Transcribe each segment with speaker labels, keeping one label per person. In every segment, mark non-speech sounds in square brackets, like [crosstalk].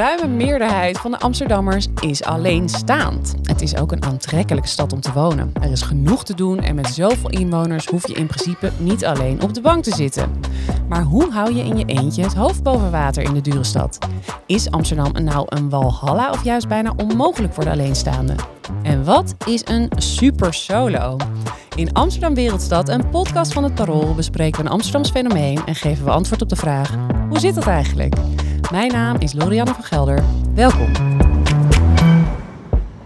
Speaker 1: Ruime meerderheid van de Amsterdammers is alleenstaand. Het is ook een aantrekkelijke stad om te wonen. Er is genoeg te doen en met zoveel inwoners hoef je in principe niet alleen op de bank te zitten. Maar hoe hou je in je eentje het hoofd boven water in de dure stad? Is Amsterdam nou een walhalla of juist bijna onmogelijk voor de alleenstaande? En wat is een super solo? In Amsterdam Wereldstad, een podcast van het Parool, bespreken we een Amsterdams fenomeen en geven we antwoord op de vraag: hoe zit dat eigenlijk? Mijn naam is Lorianne van Gelder. Welkom.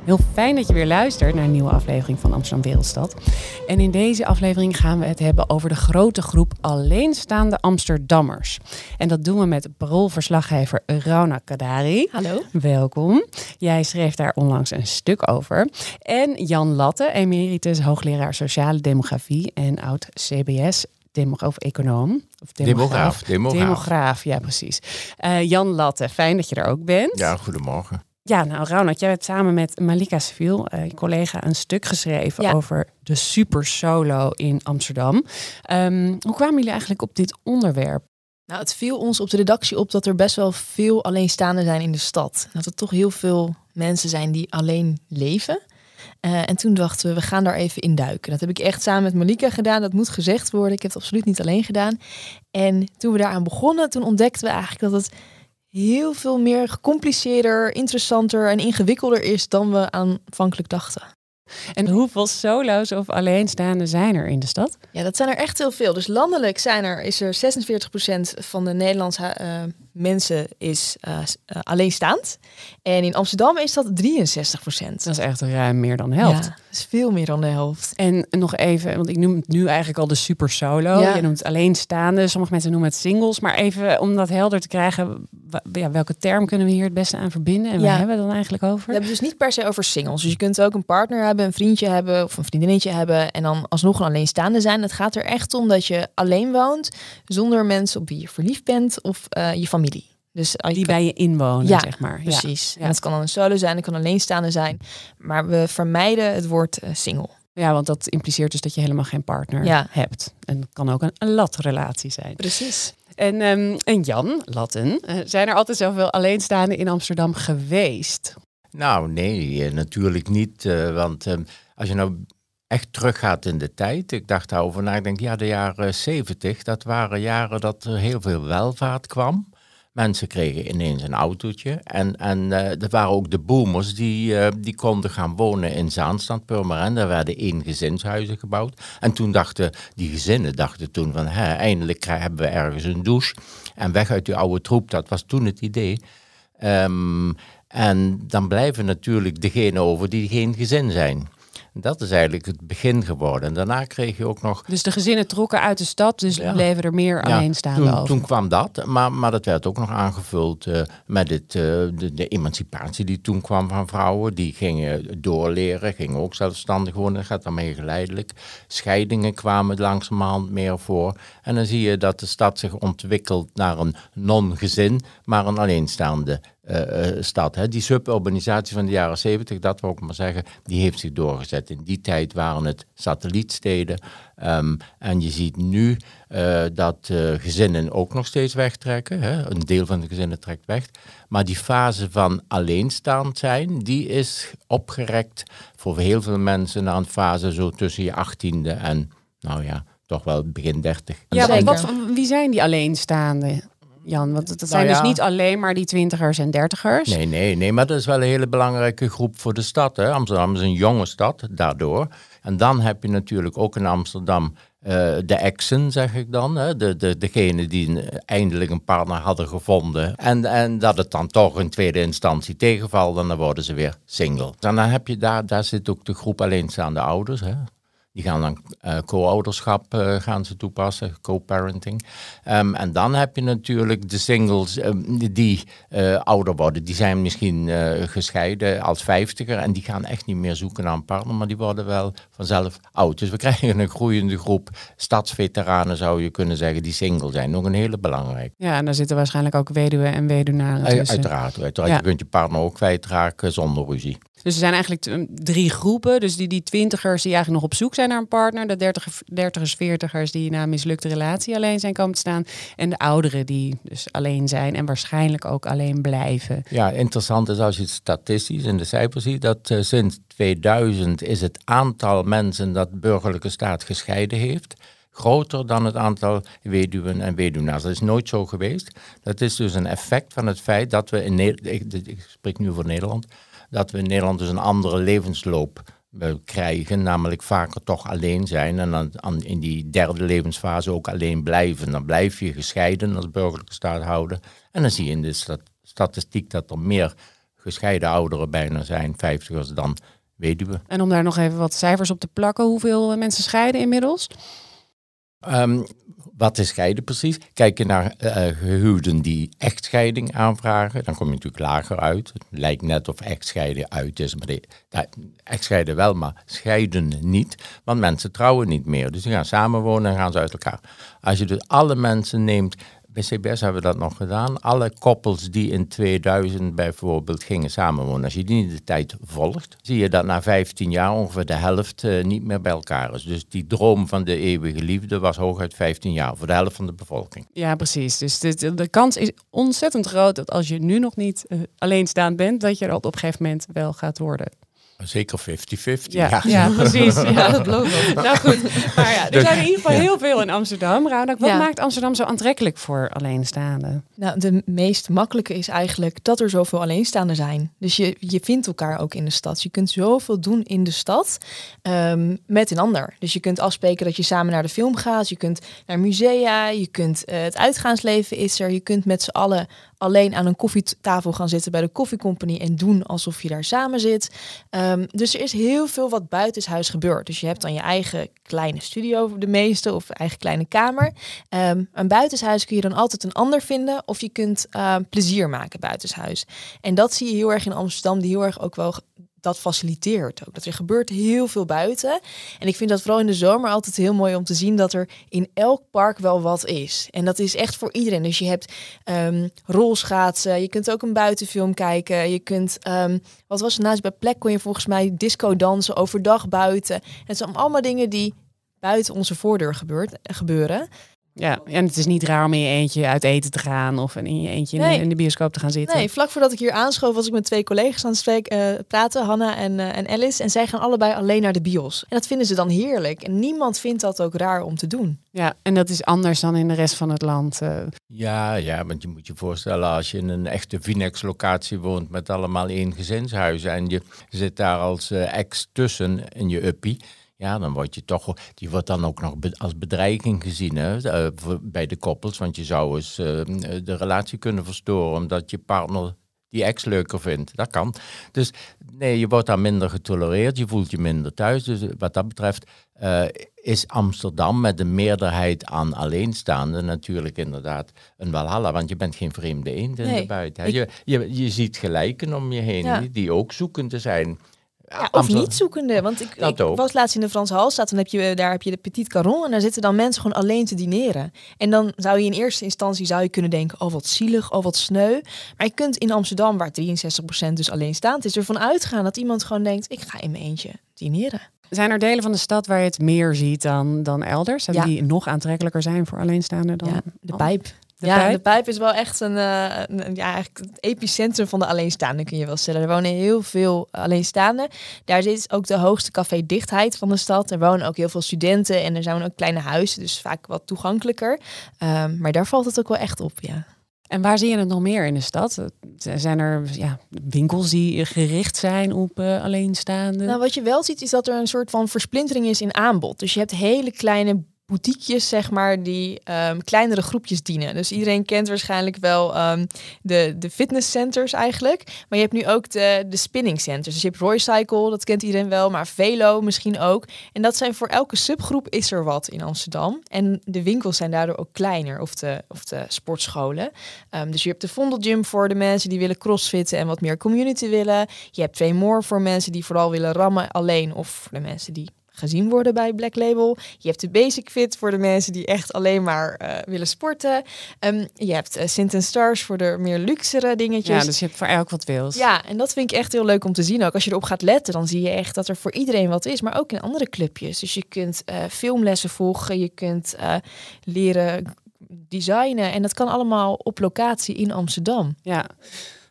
Speaker 1: Heel fijn dat je weer luistert naar een nieuwe aflevering van Amsterdam Wereldstad. En in deze aflevering gaan we het hebben over de grote groep alleenstaande Amsterdammers. En dat doen we met paroolverslaggever Rauna Kadari.
Speaker 2: Hallo.
Speaker 1: Welkom. Jij schreef daar onlangs een stuk over. En Jan Latte, emeritus hoogleraar sociale demografie en oud CBS demograaf, econoom. Of
Speaker 3: demograaf. Demograaf,
Speaker 1: demograaf. ja precies. Uh, Jan Latte, fijn dat je er ook bent.
Speaker 3: Ja, goedemorgen.
Speaker 1: Ja, nou Ronald, jij hebt samen met Malika Seville, uh, collega, een stuk geschreven over de super solo in Amsterdam. Um, hoe kwamen jullie eigenlijk op dit onderwerp?
Speaker 2: Nou, het viel ons op de redactie op dat er best wel veel alleenstaanden zijn in de stad. Dat er toch heel veel mensen zijn die alleen leven. Uh, en toen dachten we, we gaan daar even in duiken. Dat heb ik echt samen met Malika gedaan. Dat moet gezegd worden. Ik heb het absoluut niet alleen gedaan. En toen we daaraan begonnen, toen ontdekten we eigenlijk dat het heel veel meer gecompliceerder, interessanter en ingewikkelder is dan we aanvankelijk dachten.
Speaker 1: En hoeveel solo's of alleenstaanden zijn er in de stad?
Speaker 2: Ja, dat zijn er echt heel veel. Dus landelijk zijn er, is er 46% van de Nederlandse uh, mensen is uh, alleenstaand. En in Amsterdam is dat 63 procent.
Speaker 1: Dat is echt ruim meer dan de helft.
Speaker 2: Ja, dat is veel meer dan de helft.
Speaker 1: En nog even, want ik noem het nu eigenlijk al de super solo. Ja. Je noemt het alleenstaande. Sommige mensen noemen het singles. Maar even om dat helder te krijgen, ja, welke term kunnen we hier het beste aan verbinden? En waar hebben we dan eigenlijk over?
Speaker 2: We hebben dus niet per se over singles. Dus je kunt ook een partner hebben, een vriendje hebben of een vriendinnetje hebben. En dan alsnog een alleenstaande zijn. Het gaat er echt om dat je alleen woont, zonder mensen op wie je verliefd bent of uh, je familie
Speaker 1: dus die bij je inwonen,
Speaker 2: ja,
Speaker 1: zeg maar.
Speaker 2: Precies. Ja. En het kan dan een solo zijn, het kan alleenstaande zijn. Maar we vermijden het woord uh, single.
Speaker 1: Ja, want dat impliceert dus dat je helemaal geen partner hebt. En dat kan ook een, een latrelatie zijn.
Speaker 2: Precies.
Speaker 1: En, um, en Jan, Latten, uh, zijn er altijd zoveel alleenstaanden in Amsterdam geweest?
Speaker 3: Nou, nee, natuurlijk niet. Uh, want ehm, als je nou echt teruggaat in de tijd. Ik dacht daarover na. Ik denk, ja, de jaren zeventig, dat waren jaren dat er heel veel welvaart kwam. Mensen kregen ineens een autootje. En, en uh, er waren ook de boomers die, uh, die konden gaan wonen in Zaanstad, Purmerend. Daar werden één gezinshuizen gebouwd. En toen dachten die gezinnen dachten toen van, hè, eindelijk hebben we ergens een douche. En weg uit die oude troep, dat was toen het idee. Um, en dan blijven natuurlijk degenen over die geen gezin zijn. Dat is eigenlijk het begin geworden. En daarna kreeg je ook nog...
Speaker 1: Dus de gezinnen trokken uit de stad, dus ja. bleven er meer alleenstaande
Speaker 3: toen, Toen kwam dat, maar, maar dat werd ook nog aangevuld uh, met het, uh, de, de, emancipatie die toen kwam van vrouwen. Die gingen doorleren, gingen ook zelfstandig wonen. Dat gaat daarmee geleidelijk. Scheidingen kwamen langzamerhand meer voor. En dan zie je dat de stad zich ontwikkelt naar een non-gezin, maar een alleenstaande stad. Hè. Die suburbanisatie van de jaren 70, dat wil ik maar zeggen, die heeft zich doorgezet. In die tijd waren het satellietsteden. Um, en je ziet nu uh, dat gezinnen ook nog steeds wegtrekken. Hè. Een deel van de gezinnen trekt weg. Maar die fase van alleenstaand zijn, die is opgerekt voor heel veel mensen naar een fase zo tussen je achttiende en, nou ja, toch wel begin dertig.
Speaker 1: Ja, wat, wie zijn die alleenstaanden? Jan? Want zijn nou dus niet alleen maar die twintigers en dertigers.
Speaker 3: Nee, nee, nee, maar dat is wel een hele belangrijke groep voor de stad. Hè? Amsterdam is een jonge stad, daardoor. En dan heb je natuurlijk ook in Amsterdam uh, de exen, zeg ik dan. Hè? De, de, degene die eindelijk een partner hadden gevonden. En, en dat het dan toch in tweede instantie tegenvalt en dan worden ze weer single. En dan heb je daar, daar zit ook de groep alleenstaande ouders. Hè? Die gaan dan uh, co-ouderschap uh, gaan ze toepassen, co-parenting. Um, en dan heb je natuurlijk de singles um, die uh, ouder worden. Die zijn misschien gescheiden als vijftiger en die gaan echt niet meer zoeken naar een partner, maar die worden wel vanzelf oud. Dus we [laughs] krijgen een groeiende groep stadsveteranen, zou je kunnen zeggen, die single zijn. Nog een hele belangrijke.
Speaker 1: Ja, en daar zitten waarschijnlijk ook weduwen en weduwnaren tussen.
Speaker 3: Uiteraard, uiteraard. Ja. je kunt je partner ook kwijtraken zonder ruzie.
Speaker 1: Dus er zijn eigenlijk drie groepen. Dus die, die twintigers die eigenlijk nog op zoek zijn naar een partner. De dertigers, dertigers, veertigers die na een mislukte relatie alleen zijn komen te staan. En de ouderen die dus alleen zijn en waarschijnlijk ook alleen blijven.
Speaker 3: Ja, interessant is als je het statistisch in de cijfers ziet. Dat uh, sinds 2000 is het aantal mensen dat burgerlijke staat gescheiden heeft groter dan het aantal weduwen en weduwnaars. Dat is nooit zo geweest. Dat is dus een effect van het feit dat we in Nederland, ik, spreek nu voor Nederland, dat we in Nederland dus een andere levensloop eh, krijgen, namelijk vaker toch alleen zijn en dan in die derde levensfase ook alleen blijven. Dan blijf je gescheiden als burgerlijke staathouder. En dan zie je in de statistiek dat er meer gescheiden ouderen bijna zijn, vijftigers, dan weduwen.
Speaker 1: En om daar nog even wat cijfers op te plakken, hoeveel mensen scheiden inmiddels?
Speaker 3: Um, wat is scheiden precies? Kijk naar uh, gehuwden die echtscheiding aanvragen, dan kom je natuurlijk lager uit. Het lijkt net of echtscheiden uit is, maar echtscheiden wel, maar scheiden niet. Want mensen trouwen niet meer. Dus die gaan samenwonen en gaan ze uit elkaar. Als je dus alle mensen neemt bij CBS hebben we dat nog gedaan. Alle koppels die in 2000 bijvoorbeeld gingen samenwonen, als je die in de tijd volgt, zie je dat na 15 jaar ongeveer de helft uh, niet meer bij elkaar is. Dus die droom van de eeuwige liefde was hooguit 15 jaar voor de helft van de bevolking.
Speaker 1: Ja, precies. Dus de, de kans is ontzettend groot dat als je nu nog niet uh, alleenstaand bent, dat je dat op een gegeven moment wel gaat worden.
Speaker 3: Zeker 50-50.
Speaker 1: Ja, ja. precies. Ja, [laughs] dat beloof ik. Nou goed, maar ja, er dus- zijn in ieder geval heel veel in Amsterdam. Raudak, wat maakt Amsterdam zo aantrekkelijk voor alleenstaanden?
Speaker 2: Nou, de meest makkelijke is eigenlijk dat er zoveel alleenstaanden zijn. Dus je, je vindt elkaar ook in de stad. Je kunt zoveel doen in de stad um, met een ander. Dus je kunt afspreken dat je samen naar de film gaat. Je kunt naar musea. Je kunt uh, het uitgaansleven is er. Je kunt met z'n allen alleen aan een koffietafel gaan zitten bij de koffiecompany en doen alsof je daar samen zit. Um, dus er is heel veel wat buitenshuis gebeurt. Dus je hebt dan je eigen kleine studio, de meeste, of eigen kleine kamer. Um, een buitenshuis kun je dan altijd een ander vinden, of je kunt uh, plezier maken buitenshuis. En dat zie je heel erg in Amsterdam, die heel erg ook wel dat faciliteert ook. Dat er gebeurt heel veel buiten. En ik vind dat vooral in de zomer altijd heel mooi om te zien dat er in elk park wel wat is. En dat is echt voor iedereen. Dus je hebt um, rolschaatsen, je kunt ook een buitenfilm kijken. Je kunt, um, wat was het naast bij plek kon je volgens mij disco dansen overdag buiten. En het zijn allemaal dingen die buiten onze voordeur gebeurt, gebeuren.
Speaker 1: Ja, en het is niet raar om in je eentje uit eten te gaan of in je eentje in, de, in, de, bioscoop te gaan zitten.
Speaker 2: Nee, vlak voordat ik hier aanschoof was ik met twee collega's aan het spreken, uh, praten, Hanna en, uh, en Alice. En zij gaan allebei alleen naar de bios. En dat vinden ze dan heerlijk. En niemand vindt dat ook raar om te doen.
Speaker 1: Ja, en dat is anders dan in de rest van het land. Uh.
Speaker 3: Ja, ja, want je moet je voorstellen als je in een echte Vinex-locatie woont met allemaal één gezinshuizen en je zit daar als ex tussen in je uppie ja, dan word je toch, die wordt dan ook nog als bedreiging gezien hè, eh, bij de koppels. Want je zou eens eh, de relatie kunnen verstoren omdat je partner die ex leuker vindt. Dat kan. Dus nee, je wordt daar minder getolereerd, je voelt je minder thuis. Dus wat dat betreft uh, is Amsterdam met de meerderheid aan alleenstaanden natuurlijk inderdaad een walhalla. Want je bent geen vreemde eend in de buiten. Je, je, je ziet gelijken om je heen die, die ook zoekende zijn.
Speaker 2: Ja, of niet zoekende. Want ik, ik was laatst in de Franse Halstad. Dan heb je, daar heb je de Petit Caron. En daar zitten dan mensen gewoon alleen te dineren. En dan zou je in eerste instantie zou je kunnen denken... oh, wat zielig, oh, wat sneu. Maar je kunt in Amsterdam, waar 63% dus alleen staat... is ervan uitgaan dat iemand gewoon denkt... ik ga in mijn eentje dineren.
Speaker 1: Zijn er delen van de stad waar je het meer ziet dan, dan elders? Ja. Die nog aantrekkelijker zijn voor alleenstaanden dan? Ja,
Speaker 2: de pijp ja, de pijp is wel echt een, uh, een, ja, eigenlijk het epicentrum van de alleenstaanden, kun je wel stellen. Er wonen heel veel alleenstaanden. Daar zit ook de hoogste café-dichtheid van de stad. Er wonen ook heel veel studenten en er zijn ook kleine huizen, dus vaak wat toegankelijker. Um, maar daar valt het ook wel echt op, ja.
Speaker 1: En waar zie je het nog meer in de stad? Zijn er ja, winkels die gericht zijn op uh, alleenstaanden?
Speaker 2: Nou, wat je wel ziet is dat er een soort van versplintering is in aanbod. Dus je hebt hele kleine boutiquejes, zeg maar, die ehm, kleinere groepjes dienen. Dus iedereen kent waarschijnlijk wel um, de, de fitnesscenters eigenlijk. Maar je hebt nu ook de, de spinning centers. Dus je hebt Roycycle, dat kent iedereen wel, maar Velo misschien ook. En dat zijn voor elke subgroep is er wat in Amsterdam. En de winkels zijn daardoor ook kleiner, of de, of de sportscholen. Um, dus je hebt de Vondelgym voor de mensen die willen crossfitten en wat meer community willen. Je hebt twee more voor mensen die vooral willen rammen alleen of voor de mensen die gezien worden bij Black Label. Je hebt de Basic Fit voor de mensen die echt alleen maar uh, willen sporten. Um, je hebt uh, Sint Stars voor de meer luxere dingetjes.
Speaker 1: Ja, dus je hebt voor elk wat wils.
Speaker 2: Ja, en dat vind ik echt heel leuk om te zien. Ook als je erop gaat letten, dan zie je echt dat er voor iedereen wat is. Maar ook in andere clubjes. Dus je kunt uh, filmlessen volgen, je kunt leren designen. En dat kan allemaal op locatie in Amsterdam.
Speaker 1: Ja.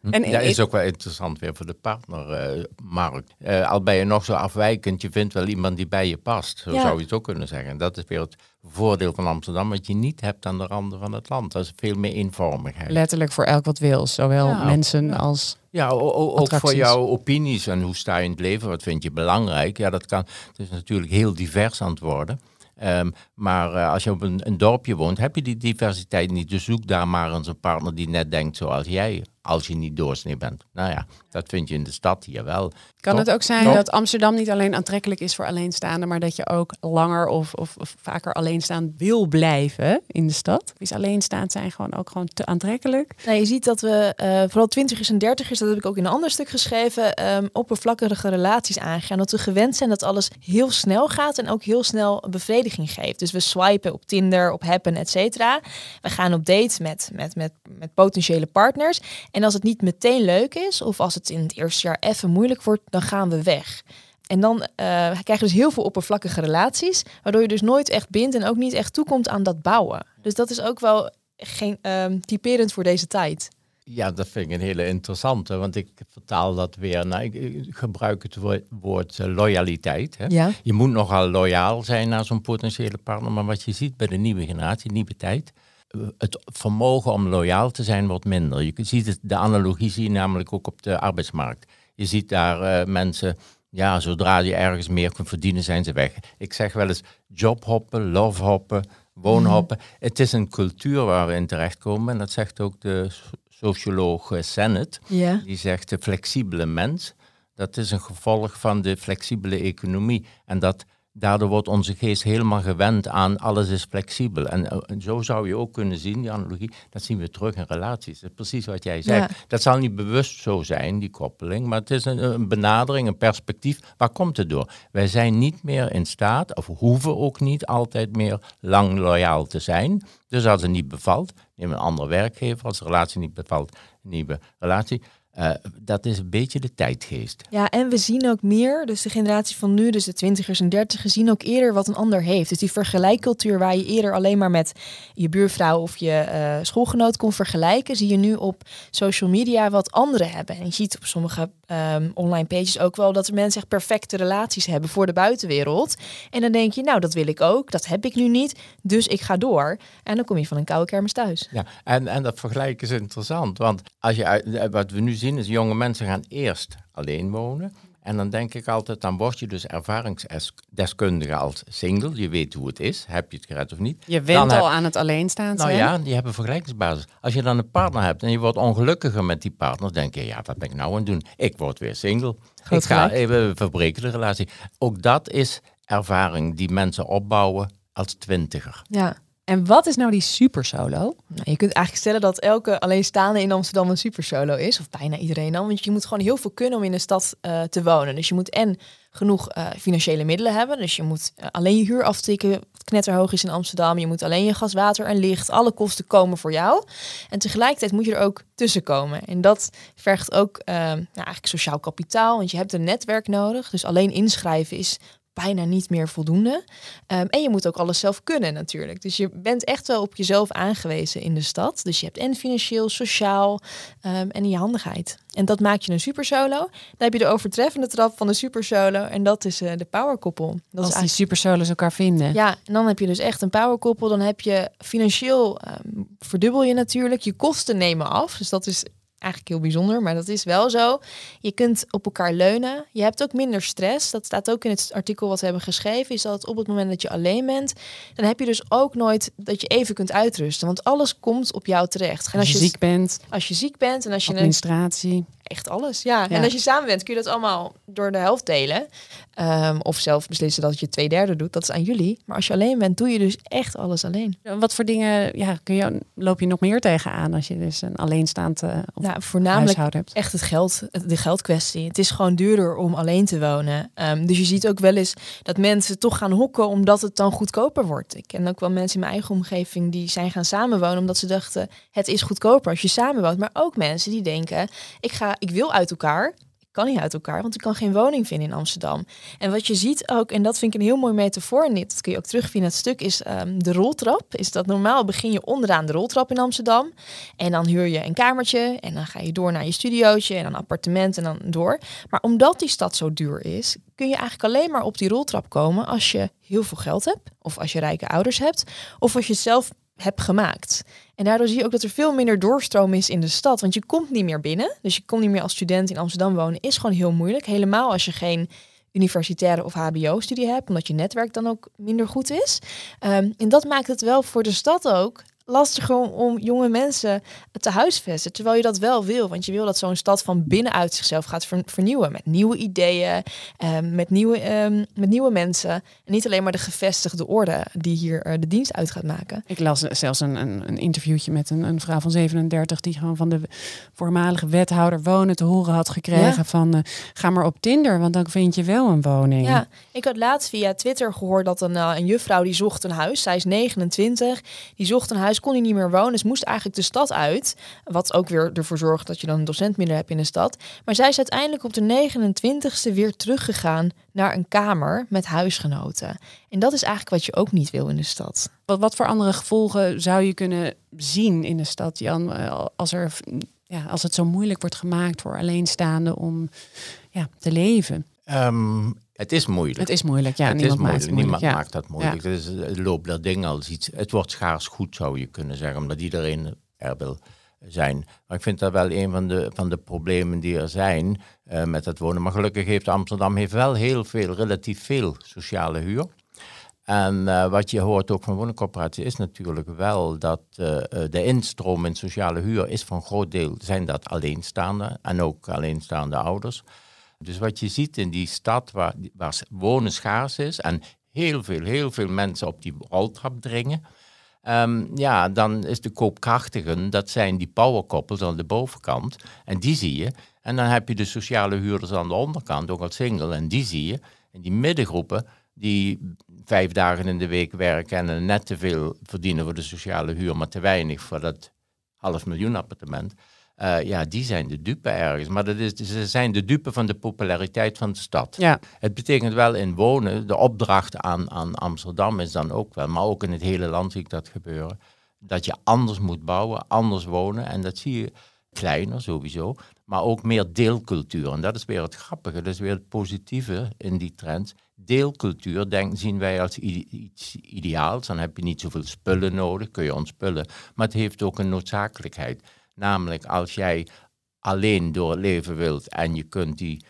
Speaker 3: En ja, is ook wel interessant weer voor de partnermarkt. Uh, uh, al ben je nog zo afwijkend, je vindt wel iemand die bij je past. Zo zou je het ook kunnen zeggen. Dat is weer het voordeel van Amsterdam, wat je niet hebt aan de randen van het land. Dat is veel meer eenvormigheid.
Speaker 1: Letterlijk voor elk wat wil, zowel ja, mensen ja. als.
Speaker 3: Ja, ook voor jouw opinies en hoe sta je in het leven, wat vind je belangrijk. Ja, dat kan. Het is natuurlijk heel divers aan het worden. Um, maar uh, als je op een, een, dorpje woont, heb je die diversiteit niet. Dus zoek daar maar eens een partner die net denkt zoals jij als je niet doorsnee bent. Nou ja, dat vind je in de stad hier wel.
Speaker 1: Kan het ook zijn dat Amsterdam niet alleen aantrekkelijk is voor alleenstaanden, maar dat je ook langer of, of, of vaker alleenstaand wil blijven in de stad? Is alleenstaand zijn gewoon ook gewoon te aantrekkelijk?
Speaker 2: Nou, je ziet dat we uh, vooral twintigers en dertigers, dat heb ik ook in een ander stuk geschreven, um, oppervlakkige relaties aangaan. Dat we gewend zijn dat alles heel snel gaat en ook heel snel bevrediging geeft. Dus we swipen op Tinder, op Happen, et cetera. We gaan op date met, met, met, met potentiële partners. En als het niet meteen leuk is, of als het in het eerste jaar even moeilijk wordt, dan gaan we weg. En dan uh, krijg je dus heel veel oppervlakkige relaties, waardoor je dus nooit echt bindt en ook niet echt toekomt aan dat bouwen. Dus dat is ook wel geen um, typerend voor deze tijd.
Speaker 3: Ja, dat vind ik een hele interessante, want ik vertaal dat weer naar, ik gebruik het woord, woord uh, loyaliteit. Hè?
Speaker 2: Ja.
Speaker 3: Je moet nogal loyaal zijn naar zo'n potentiële partner, maar wat je ziet bij de nieuwe generatie, nieuwe tijd, het vermogen om loyaal te zijn wordt minder. Je ziet het, de analogie zie je namelijk ook op de arbeidsmarkt. Je ziet daar uh, mensen, ja, zodra je ergens meer kunt verdienen, zijn ze weg. Ik zeg wel eens jobhoppen, lovehoppen, woonhoppen. Mm. Het is een cultuur waar we in terechtkomen. En dat zegt ook de socioloog uh, Sennett.
Speaker 2: Yeah.
Speaker 3: Die zegt de flexibele mens. Dat is een gevolg van de flexibele economie. En dat Daardoor wordt onze geest helemaal gewend aan alles is flexibel. En, eh, en, zo zou je ook kunnen zien, die analogie, dat zien we terug in relaties. Dat is precies wat jij zegt. Ja. Dat zal niet bewust zo zijn, die koppeling, maar het is een, een, benadering, een perspectief. Waar komt het door? Wij zijn niet meer in staat, of hoeven ook niet altijd meer lang loyaal te zijn. Dus als het niet bevalt, neem een andere werkgever. Als de relatie niet bevalt, een nieuwe relatie. Uh, dat is een beetje de tijdgeest.
Speaker 2: Ja, en we zien ook meer, dus de generatie van nu, dus de twintigers en dertigers, zien ook eerder wat een ander heeft. Dus die vergelijkcultuur waar je eerder alleen maar met je buurvrouw of je uh, schoolgenoot kon vergelijken, zie je nu op social media wat anderen hebben. En je ziet op sommige um, online pages ook wel dat mensen echt perfecte relaties hebben voor de buitenwereld. En dan denk je, nou, dat wil ik ook, dat heb ik nu niet, dus ik ga door. En dan kom je van een koude kermis thuis.
Speaker 3: Ja, en, en dat vergelijken is interessant, want als je wat we nu zien is jonge mensen gaan eerst alleen wonen. En dan denk ik altijd, dan word je dus ervaringsdeskundige als single. Je weet hoe het is, heb je het gered of niet.
Speaker 1: Je wint al aan het alleenstaan
Speaker 3: Nou ja, die hebben vergelijkingsbasis. Als je dan een partner hebt en je wordt ongelukkiger met die partner, denk je, ja, wat ben ik nou aan het doen? Ik word weer single.
Speaker 2: Goed
Speaker 3: ik ga even verbreken de relatie. Ook dat is ervaring die mensen opbouwen als twintiger.
Speaker 2: Ja.
Speaker 1: En wat is nou die super solo?
Speaker 2: Nou, je kunt eigenlijk stellen dat elke alleenstaande in Amsterdam een super solo is. Of bijna iedereen dan. Want je moet gewoon heel veel kunnen om in de stad uh, te wonen. Dus je moet en genoeg uh, financiële middelen hebben. Dus je moet uh, alleen je huur aftikken, wat knetterhoog is in Amsterdam. Je moet alleen je gas, water en licht, alle kosten komen voor jou. En tegelijkertijd moet je er ook tussen komen. En dat vergt ook nou, eigenlijk sociaal kapitaal. Want je hebt een netwerk nodig. Dus alleen inschrijven is bijna niet meer voldoende. Um, en je moet ook alles zelf kunnen natuurlijk. Dus je bent echt wel op jezelf aangewezen in de stad. Dus je hebt en financieel, sociaal um, en je handigheid. En dat maakt je een super solo. Dan heb je de overtreffende trap van de super solo. En dat is uh, de powerkoppel. Dat
Speaker 1: Als
Speaker 2: is eigenlijk...
Speaker 1: die super solos elkaar vinden.
Speaker 2: Ja, en dan heb je dus echt een powerkoppel. Dan heb je financieel um, verdubbel je natuurlijk. Je kosten nemen af. Dus dat is eigenlijk heel bijzonder, maar dat is wel zo. Je kunt op elkaar leunen. Je hebt ook minder stress. Dat staat ook in het artikel wat we hebben geschreven. Is dat op het moment dat je alleen bent, dan heb je dus ook nooit dat je even kunt uitrusten. Want alles komt op jou terecht.
Speaker 1: En als, je, ziek bent.
Speaker 2: Als je ziek bent en als je
Speaker 1: administratie.
Speaker 2: Echt alles, ja. En als je samen bent, kun je dat allemaal door de helft delen. Ehm, of zelf beslissen dat je twee derde doet. Dat is aan jullie. Maar als je alleen bent, doe je dus echt alles alleen.
Speaker 1: Wat voor dingen ja, kun je, loop je nog meer tegenaan als je dus een alleenstaand uh,
Speaker 2: nou, voornamelijk hebt? echt het geld, de geldkwestie. Het is gewoon duurder om alleen te wonen. Ehm, dus je ziet ook wel eens dat mensen toch gaan hokken omdat het dan goedkoper wordt. Ik ken ook wel mensen in mijn eigen omgeving die zijn gaan samenwonen omdat ze dachten het is goedkoper als je samenwoont. Maar ook mensen die denken ik ga, ik wil uit elkaar kan niet uit elkaar, want ik kan geen woning vinden in Amsterdam. En wat je ziet ook, en dat vind ik een heel mooi metafoor, en dat kun je ook terugvinden in het stuk, is um, de roltrap. Is dat normaal begin je onderaan de roltrap in Amsterdam. En dan huur je een kamertje en dan ga je door naar je studiootje en een appartement en dan door. Maar omdat die stad zo duur is, kun je eigenlijk alleen maar op die roltrap komen als je heel veel geld hebt, of als je rijke ouders hebt, of als je zelf heb gemaakt. En daardoor zie je ook dat er veel minder doorstroom is in de stad. Want je komt niet meer binnen. Dus je komt niet meer als student in Amsterdam wonen. Is gewoon heel moeilijk. Helemaal als je geen universitaire of HBO-studie hebt. Omdat je netwerk dan ook minder goed is. Ehm, en dat maakt het wel voor de stad ook lastiger om jonge mensen te huisvesten. Terwijl je dat wel wil. Want je wil dat zo'n stad van binnenuit zichzelf gaat vernieuwen. Met nieuwe ideeën, um, met, nieuwe, um, met nieuwe mensen. En niet alleen maar de gevestigde orde die hier uh, de dienst uit gaat maken.
Speaker 1: Ik las zelfs een, een, een interviewtje met een, een, vrouw van 37... die gewoon van de voormalige wethouder wonen te horen had gekregen... Ja. van uh, ga maar op Tinder, want dan vind je wel een woning.
Speaker 2: Ja, ik had laatst via Twitter gehoord dat een, uh, een juffrouw die zocht een huis. Zij is 29, die zocht een huis kon hij niet meer wonen. Dus moest eigenlijk de stad uit. Wat ook weer ervoor zorgt dat je dan een docent minder hebt in de stad. Maar zij is uiteindelijk op de 29ste weer teruggegaan naar een kamer met huisgenoten. En dat is eigenlijk wat je ook niet wil in de stad.
Speaker 1: Wat, wat voor andere gevolgen zou je kunnen zien in de stad, Jan, eh, als, er, ja, als het zo moeilijk wordt gemaakt voor alleenstaanden om ja, te leven?
Speaker 3: Ehm, het is moeilijk.
Speaker 1: Het is moeilijk, ja.
Speaker 3: Het niemand is moeilijk. Maakt niemand maakt dat moeilijk. Ja. Dus het loopt dat ding als iets. Het wordt schaars goed, zou je kunnen zeggen, omdat iedereen er wil zijn. Maar ik vind dat wel een van de, van de problemen die er zijn uh, met het wonen. Maar gelukkig heeft Amsterdam heeft wel heel veel, relatief veel sociale huur. En uh, wat je hoort ook van woningcorporaties is natuurlijk wel dat uh, de instroom in sociale huur is van groot deel zijn dat alleenstaande en ook alleenstaande ouders. Dus wat je ziet in die stad waar, waar wonen schaars is en heel veel, heel veel mensen op die roltrap dringen, um, ja, dan is de koopkrachtigen, dat zijn die powerkoppels aan de bovenkant. En die zie je. En dan heb je de sociale huurders aan de onderkant, ook als single, en die zie je. En die middengroepen, die vijf dagen in de week werken en net te veel verdienen voor de sociale huur, maar te weinig voor dat half miljoen appartement. Uh, ja, die zijn de dupe ergens. Maar dat is, ze zijn de dupe van de populariteit van de stad.
Speaker 1: Ja.
Speaker 3: Het betekent wel in wonen, de opdracht aan, aan Amsterdam is dan ook wel, maar ook in het hele land zie ik dat gebeuren, dat je anders moet bouwen, anders wonen. En dat zie je kleiner sowieso, maar ook meer deelcultuur. En dat is weer het grappige, dat is weer het positieve in die trend. Deelcultuur denk, zien wij als iets ideaals. Dan heb je niet zoveel spullen nodig, kun je ontspullen. Maar het heeft ook een noodzakelijkheid. Namelijk als jij alleen door leven wilt en je kunt die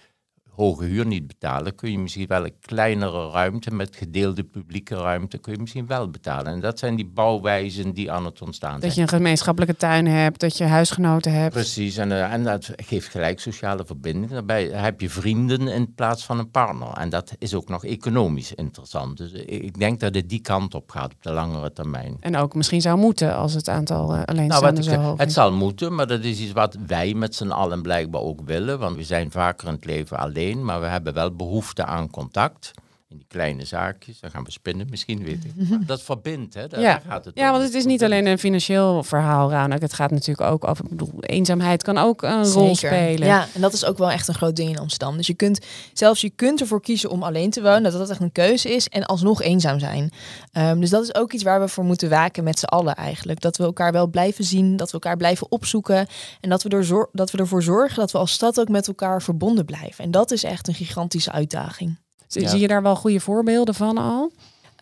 Speaker 3: hoge huur niet betalen, kun je misschien wel een kleinere ruimte met gedeelde publieke ruimte, kun je misschien wel betalen. En dat zijn die bouwwijzen die aan het ontstaan zijn.
Speaker 1: Dat je een gemeenschappelijke tuin hebt, dat je huisgenoten hebt.
Speaker 3: Precies, en, uh, en dat geeft gelijk sociale verbinding. Daarbij heb je vrienden in plaats van een partner. En dat is ook nog economisch interessant. Dus ik denk dat het die kant op gaat op de langere termijn.
Speaker 1: En ook misschien zou moeten als het aantal uh, alleenstaanden nou, zo hoog
Speaker 3: Het zal moeten, maar dat is iets wat wij met z'n allen blijkbaar ook willen. Want we zijn vaker in het leven alleen maar we hebben wel behoefte aan contact. In die kleine zaakjes, dan gaan we spinnen misschien, weet ik. Maar [laughs] dat verbindt, hè? Daar
Speaker 1: ja.
Speaker 3: gaat het
Speaker 1: ja, want het is niet alleen een financieel verhaal, Ranak. Het gaat natuurlijk ook over, ik bedoel, eenzaamheid kan ook een
Speaker 2: Zeker.
Speaker 1: rol spelen.
Speaker 2: Ja, en dat is ook wel echt een groot ding in Amsterdam. Dus je kunt, zelfs je kunt ervoor kiezen om alleen te wonen, dat dat echt een keuze is, en alsnog eenzaam zijn. Um, dus dat is ook iets waar we voor moeten waken met z'n allen eigenlijk. Dat we elkaar wel blijven zien, dat we elkaar blijven opzoeken, en dat we, er dat we ervoor zorgen dat we als stad ook met elkaar verbonden blijven. En dat is echt een gigantische uitdaging.
Speaker 1: Zie je daar wel goede voorbeelden van al?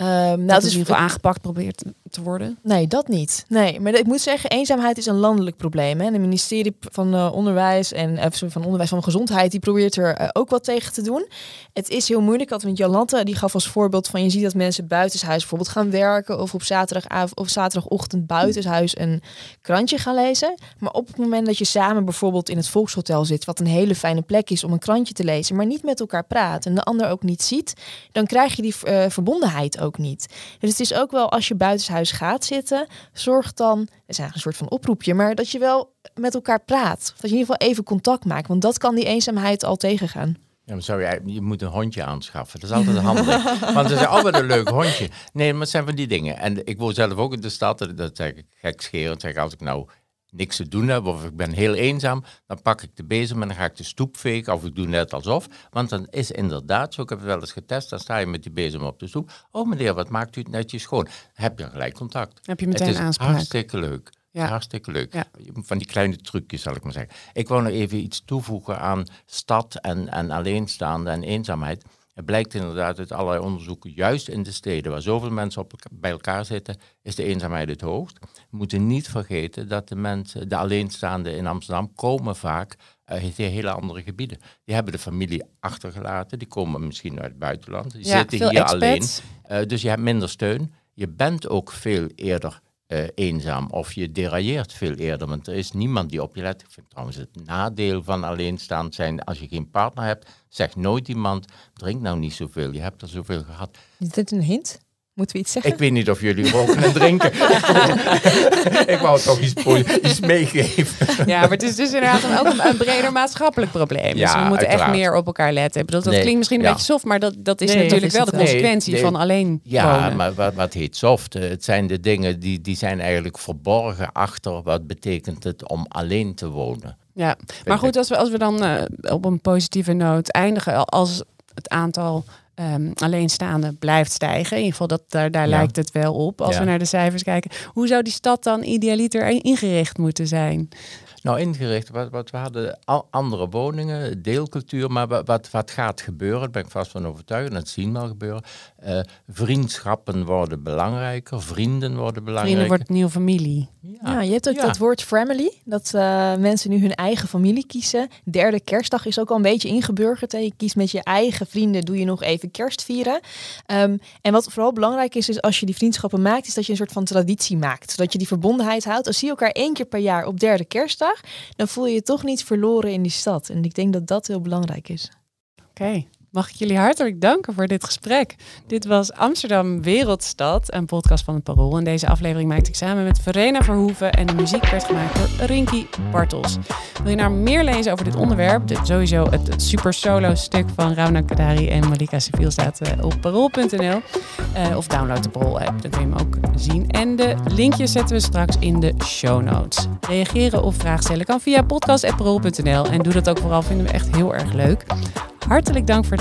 Speaker 2: Um, nou,
Speaker 1: dat het in ieder geval aangepakt probeert te worden?
Speaker 2: Nee, dat niet. Nee, maar ik moet zeggen, eenzaamheid is een landelijk probleem. Hè. De ministerie van uh, Onderwijs en uh, van Onderwijs van Gezondheid, die probeert er uh, ook wat tegen te doen. Het is heel moeilijk. Dat met Jolante, die gaf als voorbeeld van je ziet dat mensen buitenshuis bijvoorbeeld gaan werken of op zaterdagavond of zaterdagochtend buitenshuis een krantje gaan lezen. Maar op het moment dat je samen bijvoorbeeld in het Volkshotel zit, wat een hele fijne plek is om een krantje te lezen, maar niet met elkaar praat en de ander ook niet ziet, dan krijg je die verbondenheid ook niet. Dus het is ook wel als je buitenshuis gaat zitten, zorg dan, het is eigenlijk een soort van oproepje, maar dat je wel met elkaar praat. Dat je in ieder geval even contact maakt, want dat kan die eenzaamheid al tegengaan.
Speaker 3: Ja, maar zou je, je moet een hondje aanschaffen. Dat is altijd handig. [laughs] Want het is altijd een leuk hondje. Nee, maar het zijn van die dingen. En ik woon zelf ook in de stad. Dat zeg ik gekscherend. Zeg als ik nou niks te doen heb of ik ben heel eenzaam, dan pak ik de bezem en dan ga ik de stoep vegen of ik doe net alsof. Want dan is inderdaad zo, ik heb het wel eens getest, dan sta je met die bezem op de stoep. Oh meneer, wat maakt u het netjes schoon? Heb je gelijk contact.
Speaker 1: Heb je meteen
Speaker 3: het is
Speaker 1: aanspraak.
Speaker 3: hartstikke leuk. Ja. Hartstikke leuk. Ja. Van die kleine trucjes, zal ik maar zeggen. Ik wou nog even iets toevoegen aan stad en, en alleenstaande en eenzaamheid. Het blijkt inderdaad uit allerlei onderzoeken, juist in de steden waar zoveel mensen op, bij elkaar zitten, is de eenzaamheid het hoogst. We moeten niet vergeten dat de mensen, de alleenstaanden in Amsterdam, komen vaak uit hele andere gebieden. Die hebben de familie achtergelaten, die komen misschien uit het buitenland, die zitten hier alleen. Uh, dus je hebt minder steun. Je bent ook veel eerder uh, eenzaam of je derailleert veel eerder, want er is niemand die op je let. Ik vind trouwens het nadeel van alleenstaand zijn als je geen partner hebt, zegt nooit iemand, drink nou niet zoveel, je hebt er zoveel gehad.
Speaker 2: Is dit een hint? Moeten we iets zeggen?
Speaker 3: Ik weet niet of jullie roken en drinken. [laughs] ik wou toch iets, iets meegeven.
Speaker 1: Ja, maar het is dus inderdaad ook een, een breder maatschappelijk probleem. Ja, dus we moeten echt meer op elkaar letten. Ik bedoel, dat klinkt misschien een beetje soft, maar dat, dat is natuurlijk wel de consequentie van alleen
Speaker 3: Ja,
Speaker 1: wonen.
Speaker 3: maar wat, wat heet soft? Het zijn de dingen die, die zijn eigenlijk verborgen achter wat betekent het om alleen te wonen.
Speaker 1: Ja, maar goed, als we, als we dan uh, op een positieve noot eindigen, als het aantal um, alleenstaande blijft stijgen. In ieder geval, dat, daar, daar ja. lijkt het wel op als ja. we naar de cijfers kijken. Hoe zou die stad dan idealiter ingericht moeten zijn?
Speaker 3: Nou, ingericht, wat, wat we hadden andere woningen, deelcultuur, maar wat, wat gaat gebeuren, daar ben ik vast van overtuigd, en dat zien we al gebeuren. Uh, vriendschappen worden belangrijker, vrienden worden belangrijker.
Speaker 1: Vrienden wordt nieuwe familie.
Speaker 2: Ja, ja je hebt ook ja. dat woord family, dat uh, mensen nu hun eigen familie kiezen. Derde kerstdag is ook al een beetje ingeburgerd. Hè. Je kiest met je eigen vrienden, doe je nog even kerst vieren. Um, en wat vooral belangrijk is, is als je die vriendschappen maakt, is dat je een soort van traditie maakt. Zodat je die verbondenheid houdt. Als zie je elkaar één keer per jaar op derde kerstdag, dan voel je je toch niet verloren in die stad. En ik denk dat dat heel belangrijk is.
Speaker 1: Oké. Mag ik jullie hartelijk danken voor dit gesprek. Dit was Amsterdam Wereldstad, een podcast van het Parool. En deze aflevering maakte ik samen met Verena Verhoeven en de muziek werd gemaakt door Rinky Bartels. Wil je nou meer lezen over dit onderwerp? Dit, sowieso het, het, super solo stuk van Rauna Kadari en Malika Civiel staat uh, op parool.nl. Uh, of download de Parool app, dan kun je hem ook zien. En de linkjes zetten we straks in de show notes. Reageren of vragen stellen kan via podcast.parool.nl. En doe dat ook vooral, vinden we echt heel erg leuk. Hartelijk dank voor